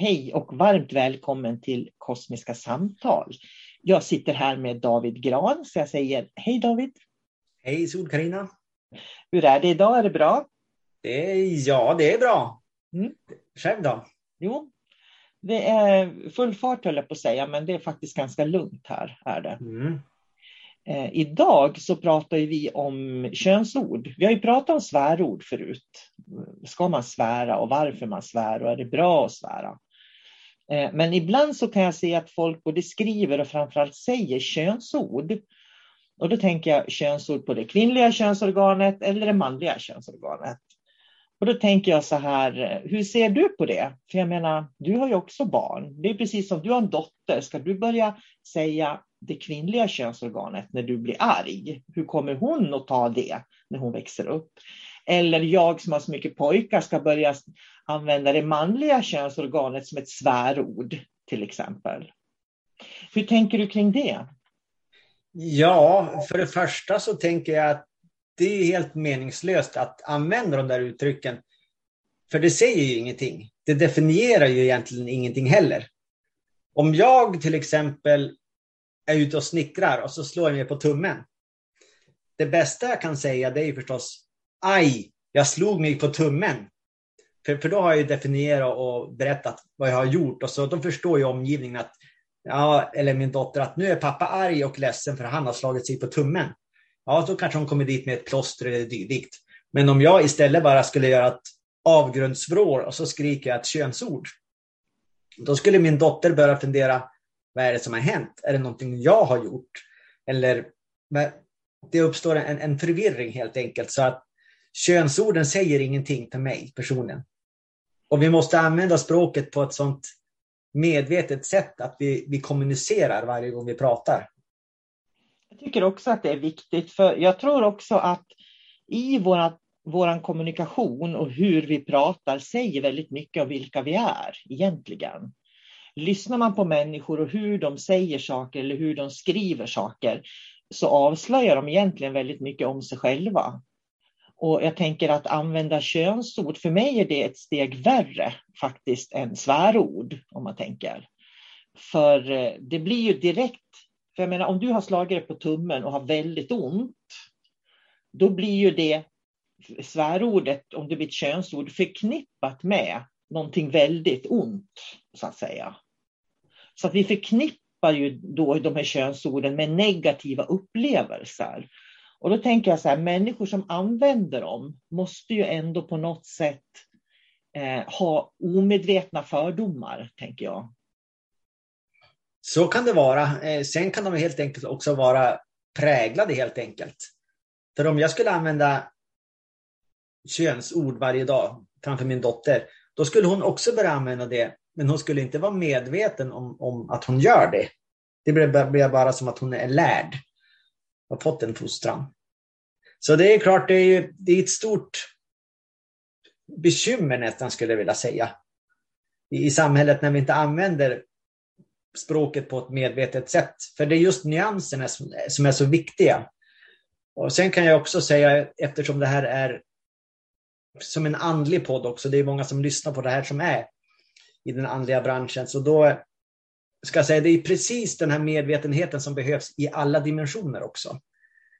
Hej och varmt välkommen till Kosmiska samtal. Jag sitter här med David Gran, så jag säger hej David. Hej sol -Carina. Hur är det idag? Är det bra? Det är, ja, det är bra. Mm. Själv då? Jo, det är full fart höll jag på att säga, men det är faktiskt ganska lugnt här. Är det. Mm. Eh, idag så pratar vi om könsord. Vi har ju pratat om svärord förut. Ska man svära och varför man svär och är det bra att svära? Eh, men ibland så kan jag se att folk både skriver och framförallt säger könsord. Och då tänker jag könsord på det kvinnliga könsorganet eller det manliga könsorganet. Och då tänker jag så här, hur ser du på det? För jag menar, du har ju också barn. Det är precis som du har en dotter. Ska du börja säga det kvinnliga könsorganet när du blir arg? Hur kommer hon att ta det när hon växer upp? Eller jag som har så mycket pojkar ska börja använda det manliga könsorganet som ett svärord till exempel. Hur tänker du kring det? Ja, för det första så tänker jag att det är helt meningslöst att använda de där uttrycken. För det säger ju ingenting. Det definierar ju egentligen ingenting heller. Om jag till exempel är ute och snickrar och så slår jag mig på tummen. Det bästa jag kan säga det är ju förstås aj, jag slog mig på tummen. För, för då har jag definierat och berättat vad jag har gjort och så då förstår ju omgivningen att, ja, eller min dotter att nu är pappa arg och ledsen för han har slagit sig på tummen. Ja, då kanske hon kommer dit med ett plåster eller dylikt. Men om jag istället bara skulle göra ett avgrundsvrål och så skriker jag ett könsord. Då skulle min dotter börja fundera, vad är det som har hänt? Är det någonting jag har gjort? Eller det uppstår en, en förvirring helt enkelt. Så att könsorden säger ingenting till mig personligen. Och vi måste använda språket på ett sånt medvetet sätt att vi, vi kommunicerar varje gång vi pratar. Jag tycker också att det är viktigt, för jag tror också att i våra, våran kommunikation och hur vi pratar säger väldigt mycket om vilka vi är egentligen. Lyssnar man på människor och hur de säger saker eller hur de skriver saker så avslöjar de egentligen väldigt mycket om sig själva. Och jag tänker att använda könsord, för mig är det ett steg värre faktiskt än svärord, om man tänker. För eh, det blir ju direkt, för jag menar om du har slagit dig på tummen och har väldigt ont, då blir ju det svärordet, om det blir ett könsord, förknippat med någonting väldigt ont, så att säga. Så att vi förknippar ju då de här könsorden med negativa upplevelser. Och då tänker jag så här, människor som använder dem måste ju ändå på något sätt eh, ha omedvetna fördomar, tänker jag. Så kan det vara. Eh, sen kan de helt enkelt också vara präglade helt enkelt. För om jag skulle använda könsord varje dag framför min dotter, då skulle hon också börja använda det. Men hon skulle inte vara medveten om, om att hon gör det. Det blir bara som att hon är lärd har fått en fostran. Så det är klart, det är, ju, det är ett stort bekymmer nästan skulle jag vilja säga. I, I samhället när vi inte använder språket på ett medvetet sätt. För det är just nyanserna som, som är så viktiga. Och Sen kan jag också säga, eftersom det här är som en andlig podd också, det är många som lyssnar på det här som är i den andliga branschen, så då ska jag säga, det är precis den här medvetenheten som behövs i alla dimensioner också.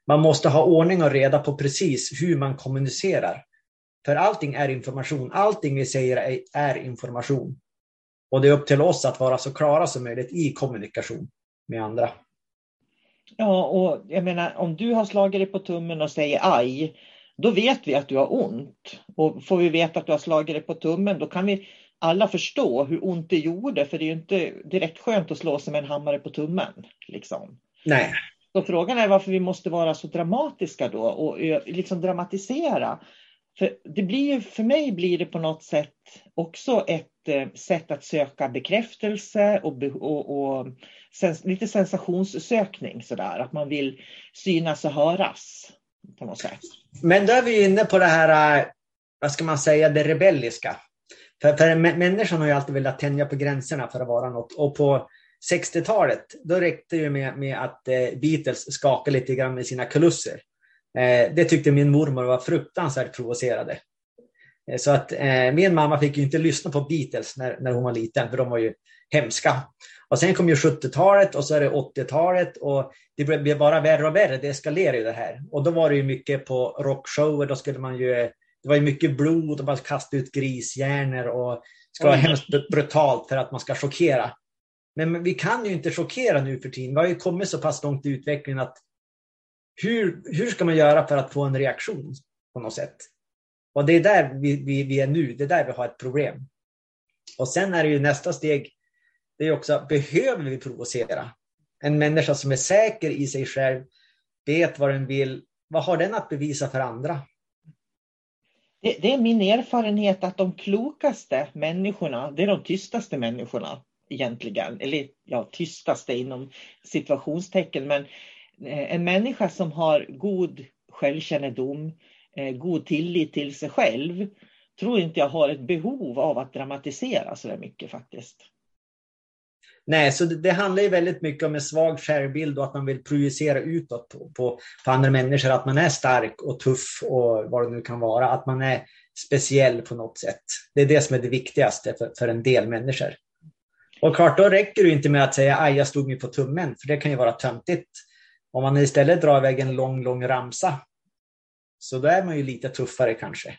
Man måste ha ordning och reda på precis hur man kommunicerar. För allting är information. Allting vi säger är, är information. Och det är upp till oss att vara så klara som möjligt i kommunikation med andra. Ja, och jag menar om du har slagit dig på tummen och säger aj, då vet vi att du har ont. Och får vi veta att du har slagit dig på tummen, då kan vi alla förstå hur ont det gjorde, för det är ju inte direkt skönt att slå sig med en hammare på tummen. Liksom. Nej. Så frågan är varför vi måste vara så dramatiska då och liksom dramatisera. För, det blir, för mig blir det på något sätt också ett eh, sätt att söka bekräftelse och, och, och sens, lite sensationssökning sådär. Att man vill synas och höras på något sätt. Men då är vi inne på det här, eh, vad ska man säga, det rebelliska. För, för människan har ju alltid velat tänja på gränserna för att vara något. Och på 60-talet, då räckte det med, med att eh, Beatles skakade lite grann med sina kulisser. Eh, det tyckte min mormor var fruktansvärt provocerade. Eh, så att eh, min mamma fick ju inte lyssna på Beatles när, när hon var liten, för de var ju hemska. Och sen kom ju 70-talet och så är det 80-talet och det blev bara värre och värre. Det eskalerade ju det här. Och då var det ju mycket på rockshower, då skulle man ju eh, det var ju mycket blod och man kastade ut grishjärnor och det ska vara hemskt brutalt för att man ska chockera. Men vi kan ju inte chockera nu för tiden. Vi har ju kommit så pass långt i utvecklingen att hur, hur ska man göra för att få en reaktion på något sätt? Och det är där vi, vi, vi är nu, det är där vi har ett problem. Och sen är det ju nästa steg, det är också, behöver vi provocera? En människa som är säker i sig själv, vet vad den vill, vad har den att bevisa för andra? Det, det, är min erfarenhet att de klokaste människorna, det är de tystaste människorna egentligen. Eller ja, tystaste inom situationstecken. Men eh, en människa som har god självkännedom, eh, god tillit till sig själv, tror inte jag har ett behov av att dramatisera så där mycket faktiskt. Nej, så det, det, handlar ju väldigt mycket om en svag självbild och att man vill projicera utåt på, på, på, andra människor. Att man är stark och tuff och vad det nu kan vara. Att man är speciell på något sätt. Det är det som är det viktigaste för, för en del människor. Och klart, då räcker det inte med att säga aj, jag stod mig på tummen, för det kan ju vara töntigt. Om man istället drar iväg en lång, lång ramsa, så då är man ju lite tuffare kanske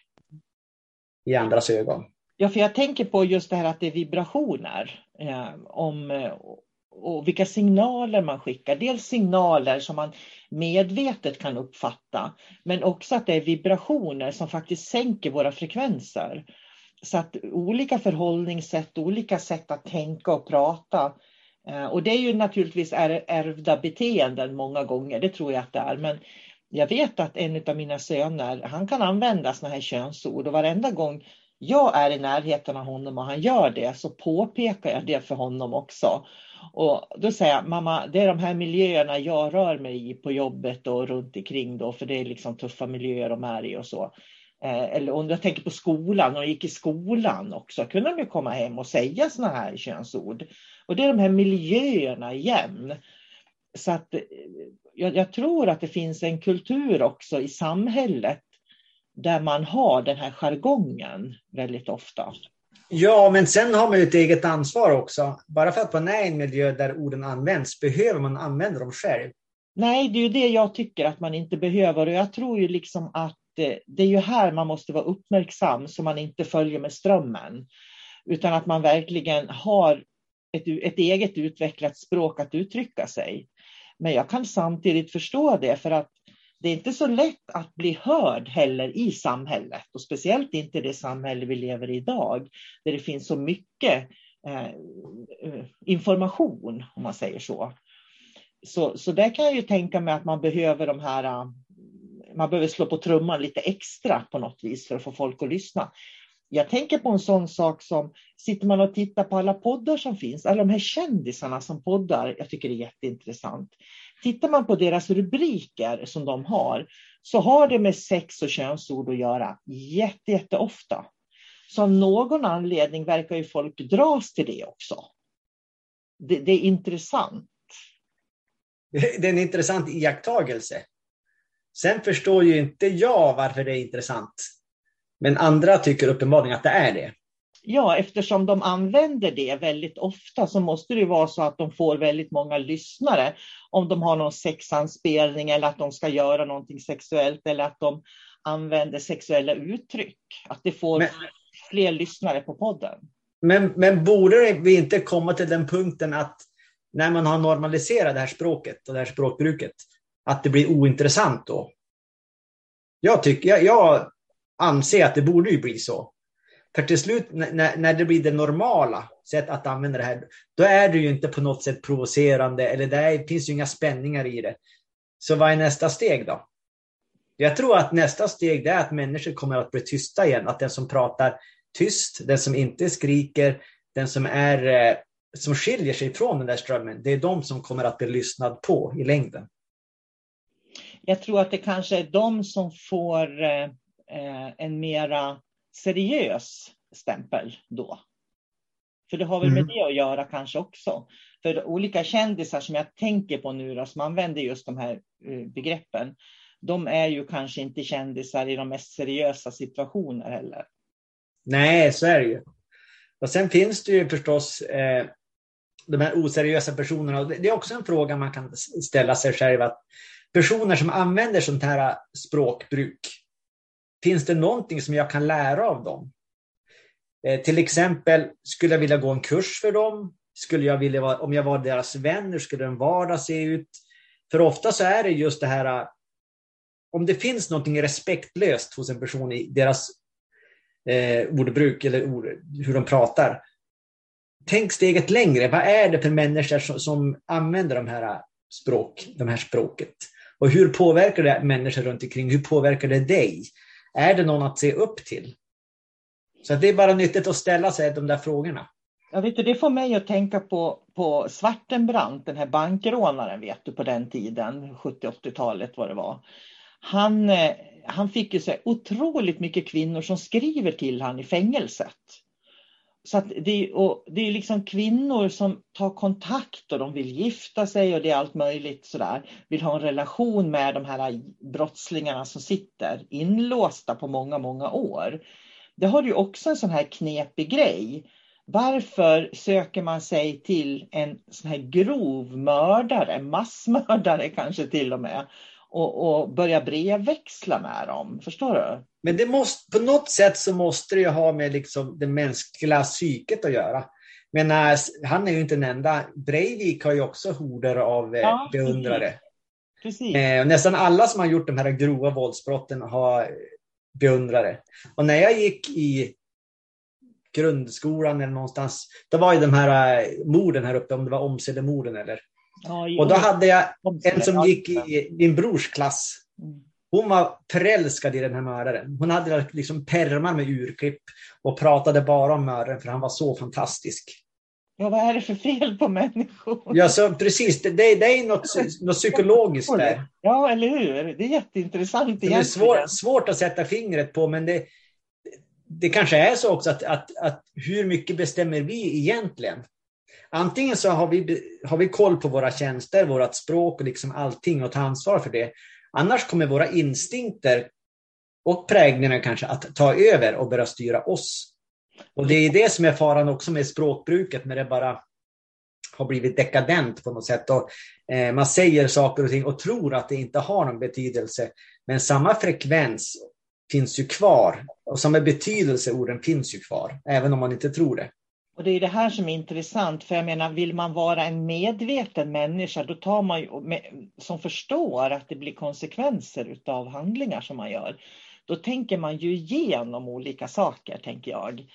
i andras ögon. Ja, för jag tänker på just det här att det är vibrationer. Eh, om, eh, och vilka signaler man skickar. Dels signaler som man medvetet kan uppfatta, men också att det är vibrationer som faktiskt sänker våra frekvenser. Så att olika förhållningssätt, olika sätt att tänka och prata. Eh, och det är ju naturligtvis ärvda beteenden många gånger, det tror jag att det är. Men jag vet att en av mina söner, han kan använda sådana här könsord och varenda gång jag är i närheten av honom och han gör det så påpekar jag det för honom också. Och då säger jag, mamma, det är de här miljöerna jag rör mig i på jobbet och runt omkring då, för det är liksom tuffa miljöer de är i och så. Eh, eller om jag tänker på skolan, när de gick i skolan också, kunde de ju komma hem och säga sådana här könsord. Och det är de här miljöerna igen. Så att eh, jag, jag tror att det finns en kultur också i samhället där man har den här jargongen väldigt ofta. Ja, men sen har man ju ett eget ansvar också. Bara för att man är i en miljö där orden används, behöver man använda dem själv? Nej, det är ju det jag tycker att man inte behöver. Och jag tror ju liksom att eh, det är ju här man måste vara uppmärksam så man inte följer med strömmen. Utan att man verkligen har ett, ett eget utvecklat språk att uttrycka sig. Men jag kan samtidigt förstå det för att det är inte så lätt att bli hörd heller i samhället och speciellt inte i det samhälle vi lever i idag där det finns så mycket eh, eh information om man säger så. Så, så där kan jag ju tänka mig att man behöver de här eh, man behöver slå på trumman lite extra på något vis för att få folk att lyssna. Jag tänker på en sån sak som, sitter man och tittar på alla poddar som finns, alla de här kändisarna som poddar, jag tycker det är jätteintressant. Tittar man på deras rubriker som de har, så har det med sex och könsord att göra jätte, jätteofta. Så av någon anledning verkar ju folk dras till det också. Det, det är intressant. Det är en intressant iakttagelse. Sen förstår ju inte jag varför det är intressant. Men andra tycker uppenbarligen att det är det. Ja, eftersom de använder det väldigt ofta så måste det vara så att de får väldigt många lyssnare. Om de har någon sexanspelning eller att de ska göra någonting sexuellt eller att de använder sexuella uttryck. Att det får men, fler lyssnare på podden. Men, men borde vi inte komma till den punkten att när man har normaliserat det här språket och det här språkbruket, att det blir ointressant då? Jag, tycker, jag, jag anser att det borde ju bli så. För till slut när, när det blir det normala sätt att använda det här, då är det ju inte på något sätt provocerande eller det finns ju inga spänningar i det. Så vad är nästa steg då? Jag tror att nästa steg är att människor kommer att bli tysta igen. Att den som pratar tyst, den som inte skriker, den som, är, eh, som skiljer sig från den där strömmen, det är de som kommer att bli lyssnad på i längden. Jag tror att det kanske är de som får eh, eh, en mera seriös stämpel då. För det har väl med mm. det att göra kanske också. För olika kändisar som jag tänker på nu då, som använder just de här eh, begreppen, de är ju kanske inte kändisar i de mest seriösa situationer heller. Nej, så är det ju. Och sen finns det ju förstås eh, de här oseriösa personerna. Det är också en fråga man kan ställa sig själv. att Personer som använder sånt här språkbruk, Finns det någonting som jag kan lära av dem? Eh, till exempel, skulle jag vilja gå en kurs för dem? Skulle jag vilja vara, om jag var deras vän, hur skulle en vardag se ut? För ofta så är det just det här, eh, om det finns någonting respektlöst hos en person i deras eh, ordbruk eller ord, hur de pratar. Tänk steget längre. Vad är det för människor som, som använder de här, eh, språk, de här språket? Och hur påverkar det människor runt omkring? Hur påverkar det dig? Är det någon att se upp till? Så det är bara nyttigt att ställa sig de där frågorna. Jag vet du, det får mig att tänka på, på Svartenbrandt, den här bankrånaren vet du på den tiden, 70-80-talet vad det var. Han, eh, han fick ju så otroligt mycket kvinnor som skriver till han i fängelset. Så att det, och det är liksom kvinnor som tar kontakt och de vill gifta sig och det är allt möjligt sådär. Vill ha en relation med de här brottslingarna som sitter inlåsta på många, många år. Det har ju också en sån här knepig grej. Varför söker man sig till en sån här grov mördare, massmördare kanske till och med, och, och börja brevväxla med dem? Förstår du? Men det måste, på något sätt så måste det ju ha med liksom det mänskliga psyket att göra. Men äh, han är ju inte den enda. Breivik har ju också horder av eh, ja, beundrare. Precis. Eh, nästan alla som har gjort de här grova våldsbrotten har beundrare. Och när jag gick i grundskolan eller någonstans, då var ju de här äh, morden här uppe, om det var Omselemorden eller. Och då hade jag en som gick i min brors klass. Mm. hon var förälskad i den här mördaren. Hon hade liksom pärmar med urklipp och pratade bara om mördaren för han var så fantastisk. Ja, vad är det för fel på människor? Ja, så precis. Det, det, det är något, något psykologiskt där. Ja, eller hur? Det är jätteintressant. Det är svår, svårt att sätta fingret på, men det, det kanske är så också att, att, att hur mycket bestämmer vi egentligen? Antingen så har vi, har vi koll på våra tjänster, vårt språk och liksom allting och tar ansvar för det. Annars kommer våra instinkter och prägningar kanske att ta över och börja styra oss. Och det är det som är faran också med språkbruket när det bara har blivit dekadent på något sätt. Och, eh, man säger saker och ting och tror att det inte har någon betydelse. Men samma frekvens finns ju kvar och samma betydelse orden finns ju kvar, även om man inte tror det. Och Det är det här som är intressant, för jag menar, vill man vara en medveten människa, då tar man ju, som förstår att det blir konsekvenser av handlingar som man gör, då tänker man ju igenom olika saker, tänker jag.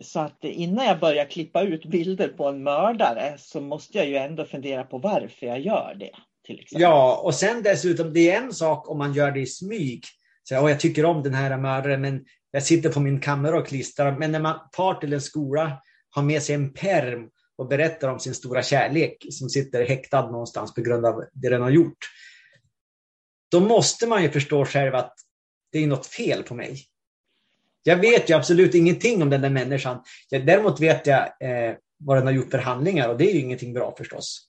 Så att innan jag börjar klippa ut bilder på en mördare så måste jag ju ändå fundera på varför jag gör det. Till exempel. Ja, och sen dessutom, det är en sak om man gör det i smyg. Så, jag tycker om den här mördaren, men jag sitter på min kammare och klistrar. Men när man tar till en skola har med sig en perm och berättar om sin stora kärlek som sitter häktad någonstans på grund av det den har gjort. Då måste man ju förstå själv att det är något fel på mig. Jag vet ju absolut ingenting om den där människan. Däremot vet jag eh, vad den har gjort för handlingar och det är ju ingenting bra förstås.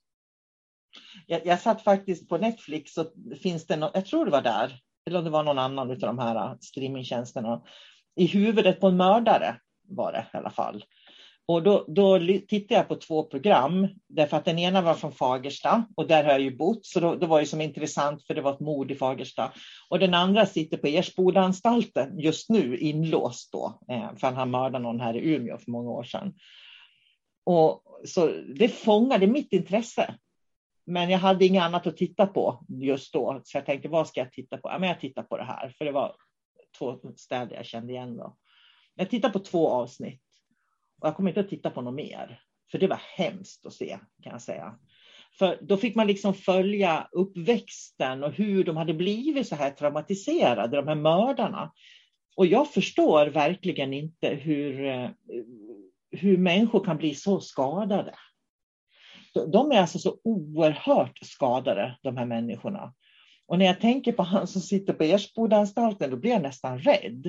Jag, jag satt faktiskt på Netflix och finns det no jag tror det var där, eller om det var någon annan av de här eh, streamingtjänsterna. I huvudet på en mördare var det i alla fall. Och då, då tittade jag på två program, därför att den ena var från Fagersta och där har jag ju bott, så då, då var det som intressant för det var ett mord i Fagersta. Och den andra sitter på Ersbodaanstalten just nu, inlåst då, eh, för han mördade någon här i Umeå för många år sedan. Och, så det fångade mitt intresse. Men jag hade inget annat att titta på just då, så jag tänkte vad ska jag titta på? Ja, men jag tittar på det här, för det var två städer jag kände igen. Då. Jag tittade på två avsnitt och jag kommer inte att titta på något mer, för det var hemskt att se kan jag säga. För då fick man liksom följa uppväxten och hur de hade blivit så här traumatiserade, de här mördarna. Och jag förstår verkligen inte hur, eh, hur människor kan bli så skadade. De är alltså så oerhört skadade, de här människorna. Och när jag tänker på han som sitter på Ersbodaanstalten, då blir jag nästan rädd.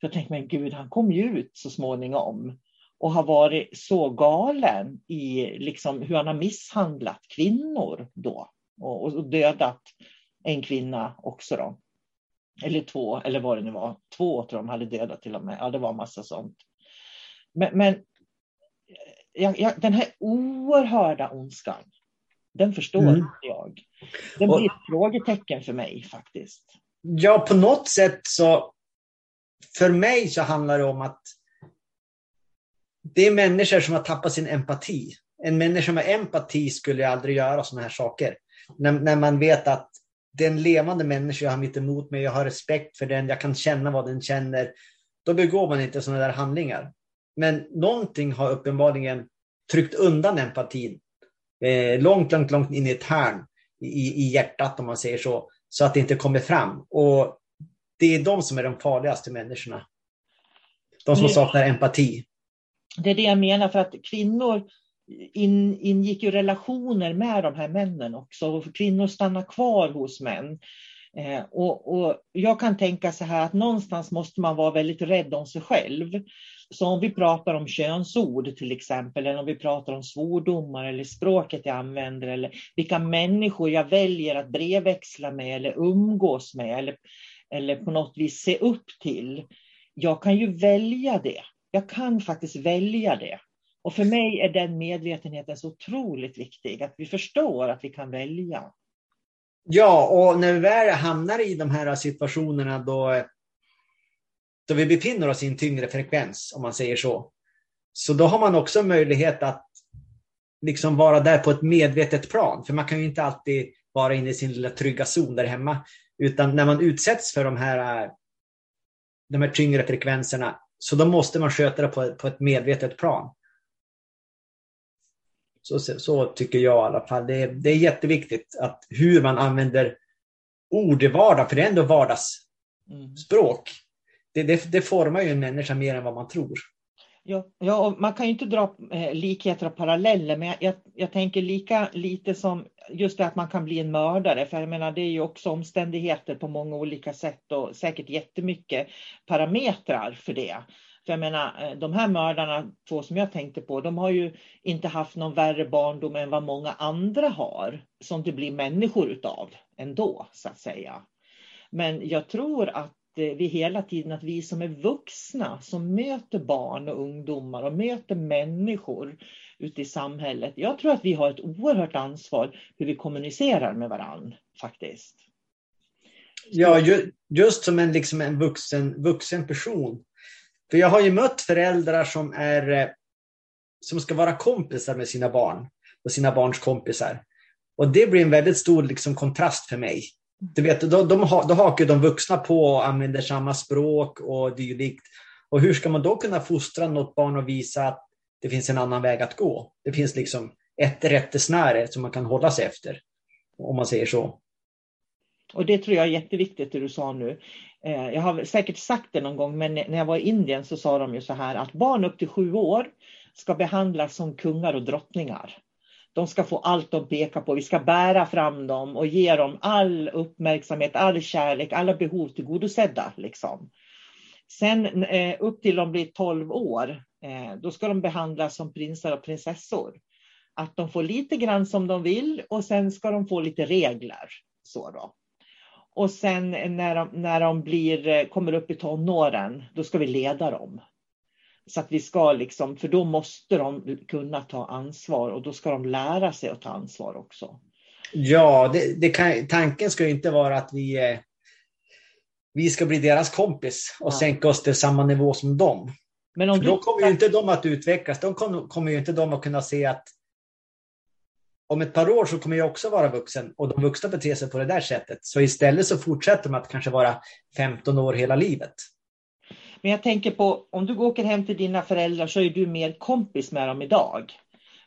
För jag tänker, men gud, han kom ju ut så småningom och har varit så galen i liksom hur han har misshandlat kvinnor då och, och dödat en kvinna också. Då. Eller två, eller vad det nu var. Två tror de hade dödat till och med. Ja, det var massa sånt. Men, men jag, jag, den här oerhörda ondskan, den förstår mm. inte jag. Den blir ett frågetecken för mig faktiskt. Ja, på något sätt så, för mig så handlar det om att det är människor som har tappat sin empati. En människa med empati skulle aldrig göra sådana här saker. När, när man vet att det är en levande människa jag har mitt emot mig, jag har respekt för den, jag kan känna vad den känner. Då begår man inte sådana där handlingar. Men någonting har uppenbarligen tryckt undan empatin. Eh, långt, långt, långt in i ett hörn i, i hjärtat om man säger så. Så att det inte kommer fram. Och det är de som är de farligaste människorna. De som saknar empati. Det är det jag menar, för att kvinnor in, ingick ju relationer med de här männen också. Och kvinnor stannar kvar hos män. Eh, och, och, jag kan tänka så här att någonstans måste man vara väldigt rädd om sig själv. Så om vi pratar om könsord till exempel, eller om vi pratar om svordomar eller språket jag använder, eller vilka människor jag väljer att brevväxla med eller umgås med, eller, eller på något vis se upp till. Jag kan ju välja det jag kan faktiskt välja det. Och för mig är den medvetenheten så otroligt viktig, att vi förstår att vi kan välja. Ja, och när vi väl hamnar i de här situationerna då, då vi befinner oss i en tyngre frekvens, om man säger så, så då har man också möjlighet att liksom vara där på ett medvetet plan. För man kan ju inte alltid vara inne i sin lilla trygga zon där hemma. Utan när man utsätts för de här, de här tyngre frekvenserna så då måste man sköta det på, på ett medvetet plan. Så, så tycker jag i alla fall. Det är, det är jätteviktigt att hur man använder ord i vardagen, för det är ändå vardagsspråk. Mm. Det, det, det, formar ju en människa mer än vad man tror. Ja, ja man kan ju inte dra eh, likheter och paralleller, men jag, jag, jag, tänker lika lite som just det att man kan bli en mördare, för jag menar det är ju också omständigheter på många olika sätt och säkert jättemycket parametrar för det. För jag menar, eh, de här mördarna, två som jag tänkte på, de har ju inte haft någon värre barndom än vad många andra har, som det blir människor utav ändå, så att säga. Men jag tror att Eh, vi hela tiden, att vi som är vuxna, som möter barn och ungdomar och möter människor ute i samhället. Jag tror att vi har ett oerhört ansvar hur vi kommunicerar med varann, faktiskt. Ja, just som en, liksom en vuxen, vuxen person för jag har ju mött föräldrar som, är, eh, som ska vara kompisar med sina barn och sina barns kompisar. Och det blir en väldigt stor liksom, kontrast för mig. Du vet, då, de, då hakar de vuxna på och använder samma språk och dylikt. Och hur ska man då kunna fostra något barn och visa att det finns en annan väg att gå? Det finns liksom ett rättesnäre som man kan hålla sig efter, om man säger så. Och det tror jag är jätteviktigt det du sa nu. Eh, jag har säkert sagt det någon gång, men när jag var i Indien så sa de ju så här att barn upp till sju år ska behandlas som kungar och drottningar. De ska få allt de pekar på. Vi ska bära fram dem och ge dem all uppmärksamhet, all kärlek, alla behov tillgodosedda. Liksom. Sen eh, upp till de blir 12 år, eh, då ska de behandlas som prinsar och prinsessor. Att de får lite grann som de vill och sen ska de få lite regler. Så då. Och sen när de, när de blir, eh, kommer upp i tonåren, då ska vi leda dem. Så att vi ska liksom, för då måste de kunna ta ansvar och då ska de lära sig att ta ansvar också. Ja, det, det kan, tanken ska ju inte vara att vi, eh, vi ska bli deras kompis och ja. sänka oss till samma nivå som dem. Men om för då kommer ju inte de att utvecklas. De kommer, kommer ju inte de att kunna se att om ett par år så kommer jag också vara vuxen och de vuxna beter sig på det där sättet. Så istället så fortsätter de att kanske vara 15 år hela livet. Men jag tänker på, om du åker hem till dina föräldrar så är du mer kompis med dem idag.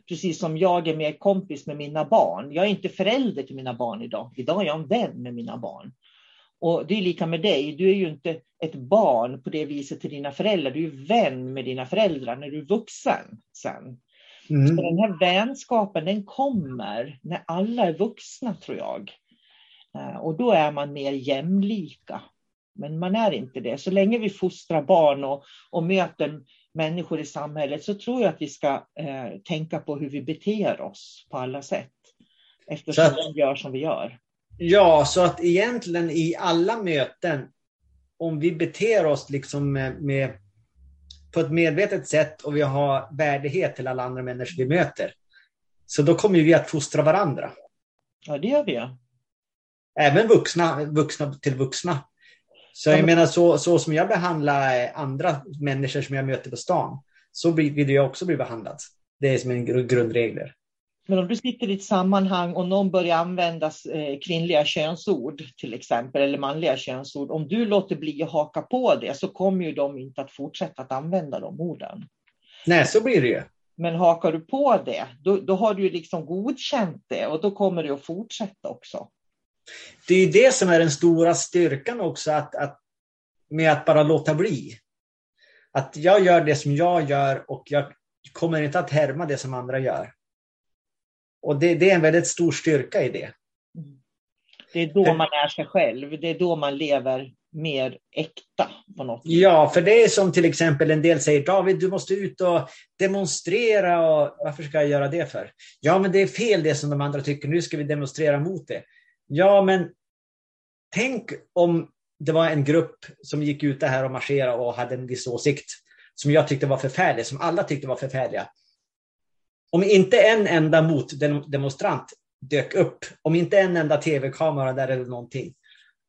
Precis som jag är mer kompis med mina barn. Jag är inte förälder till mina barn idag. Idag är jag en vän med mina barn. Och det är lika med dig. Du är ju inte ett barn på det viset till dina föräldrar. Du är vän med dina föräldrar när du är vuxen sen. Mm. Så den här vänskapen den kommer när alla är vuxna tror jag. Eh, och då är man mer jämlika. Men man är inte det. Så länge vi fostrar barn och, och möter människor i samhället så tror jag att vi ska eh, tänka på hur vi beter oss på alla sätt. Eftersom att, de gör som vi gör. Ja, så att egentligen i alla möten, om vi beter oss liksom med, med på ett medvetet sätt och vi har värdighet till alla andra människor vi möter. Så då kommer vi att fostra varandra. Ja, det gör vi. Ja. Även vuxna, vuxna till vuxna. Så jag menar så, så som jag behandlar andra människor som jag möter på stan, så vill jag också bli behandlad. Det är som en grundregler. Men om du sitter i ett sammanhang och någon börjar använda eh, kvinnliga könsord till exempel, eller manliga könsord. Om du låter bli att haka på det så kommer ju de inte att fortsätta att använda de orden. Nej, så blir det ju. Men hakar du på det, då, då har du liksom godkänt det och då kommer det att fortsätta också. Det är det som är den stora styrkan också, att, att, med att bara låta bli. Att jag gör det som jag gör och jag kommer inte att härma det som andra gör. Och det, det, är en väldigt stor styrka i det. Det är då man är sig själv. Det är då man lever mer äkta. på något Ja, för det är som till exempel en del säger David, du måste ut och demonstrera. Och, Varför ska jag göra det för? Ja, men det är fel det som de andra tycker. Nu ska vi demonstrera mot det. Ja, men tänk om det var en grupp som gick ut här och marscherade och hade en viss åsikt som jag tyckte var förfärlig, som alla tyckte var förfärliga. Om inte en enda motdemonstrant dök upp, om inte en enda tv-kamera där eller någonting,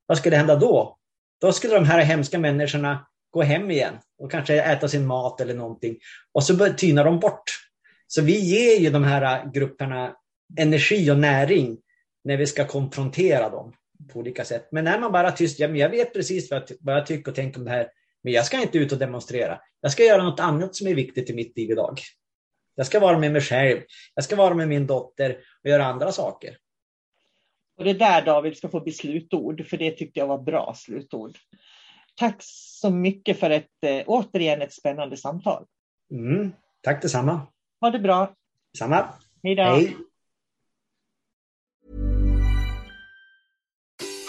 vad skulle hända då? Då skulle de här hemska människorna gå hem igen och kanske äta sin mat eller någonting. Och så tynar de bort. Så vi ger ju de här grupperna energi och näring när vi ska konfrontera dem på olika sätt. Men när man bara tyst, ja, men jag vet precis vad jag, vad jag tycker och tänker om det här, men jag ska inte ut och demonstrera. Jag ska göra något annat som är viktigt i mitt liv idag. Jag ska vara med mig själv. Jag ska vara med min dotter och göra andra saker. det där David ska få bli slutord, för det tyckte jag var bra slutord. Tack så mycket för ett eh, återigen ett spännande samtal. Mm, tack detsamma. Ha det bra. Samma. Hej då.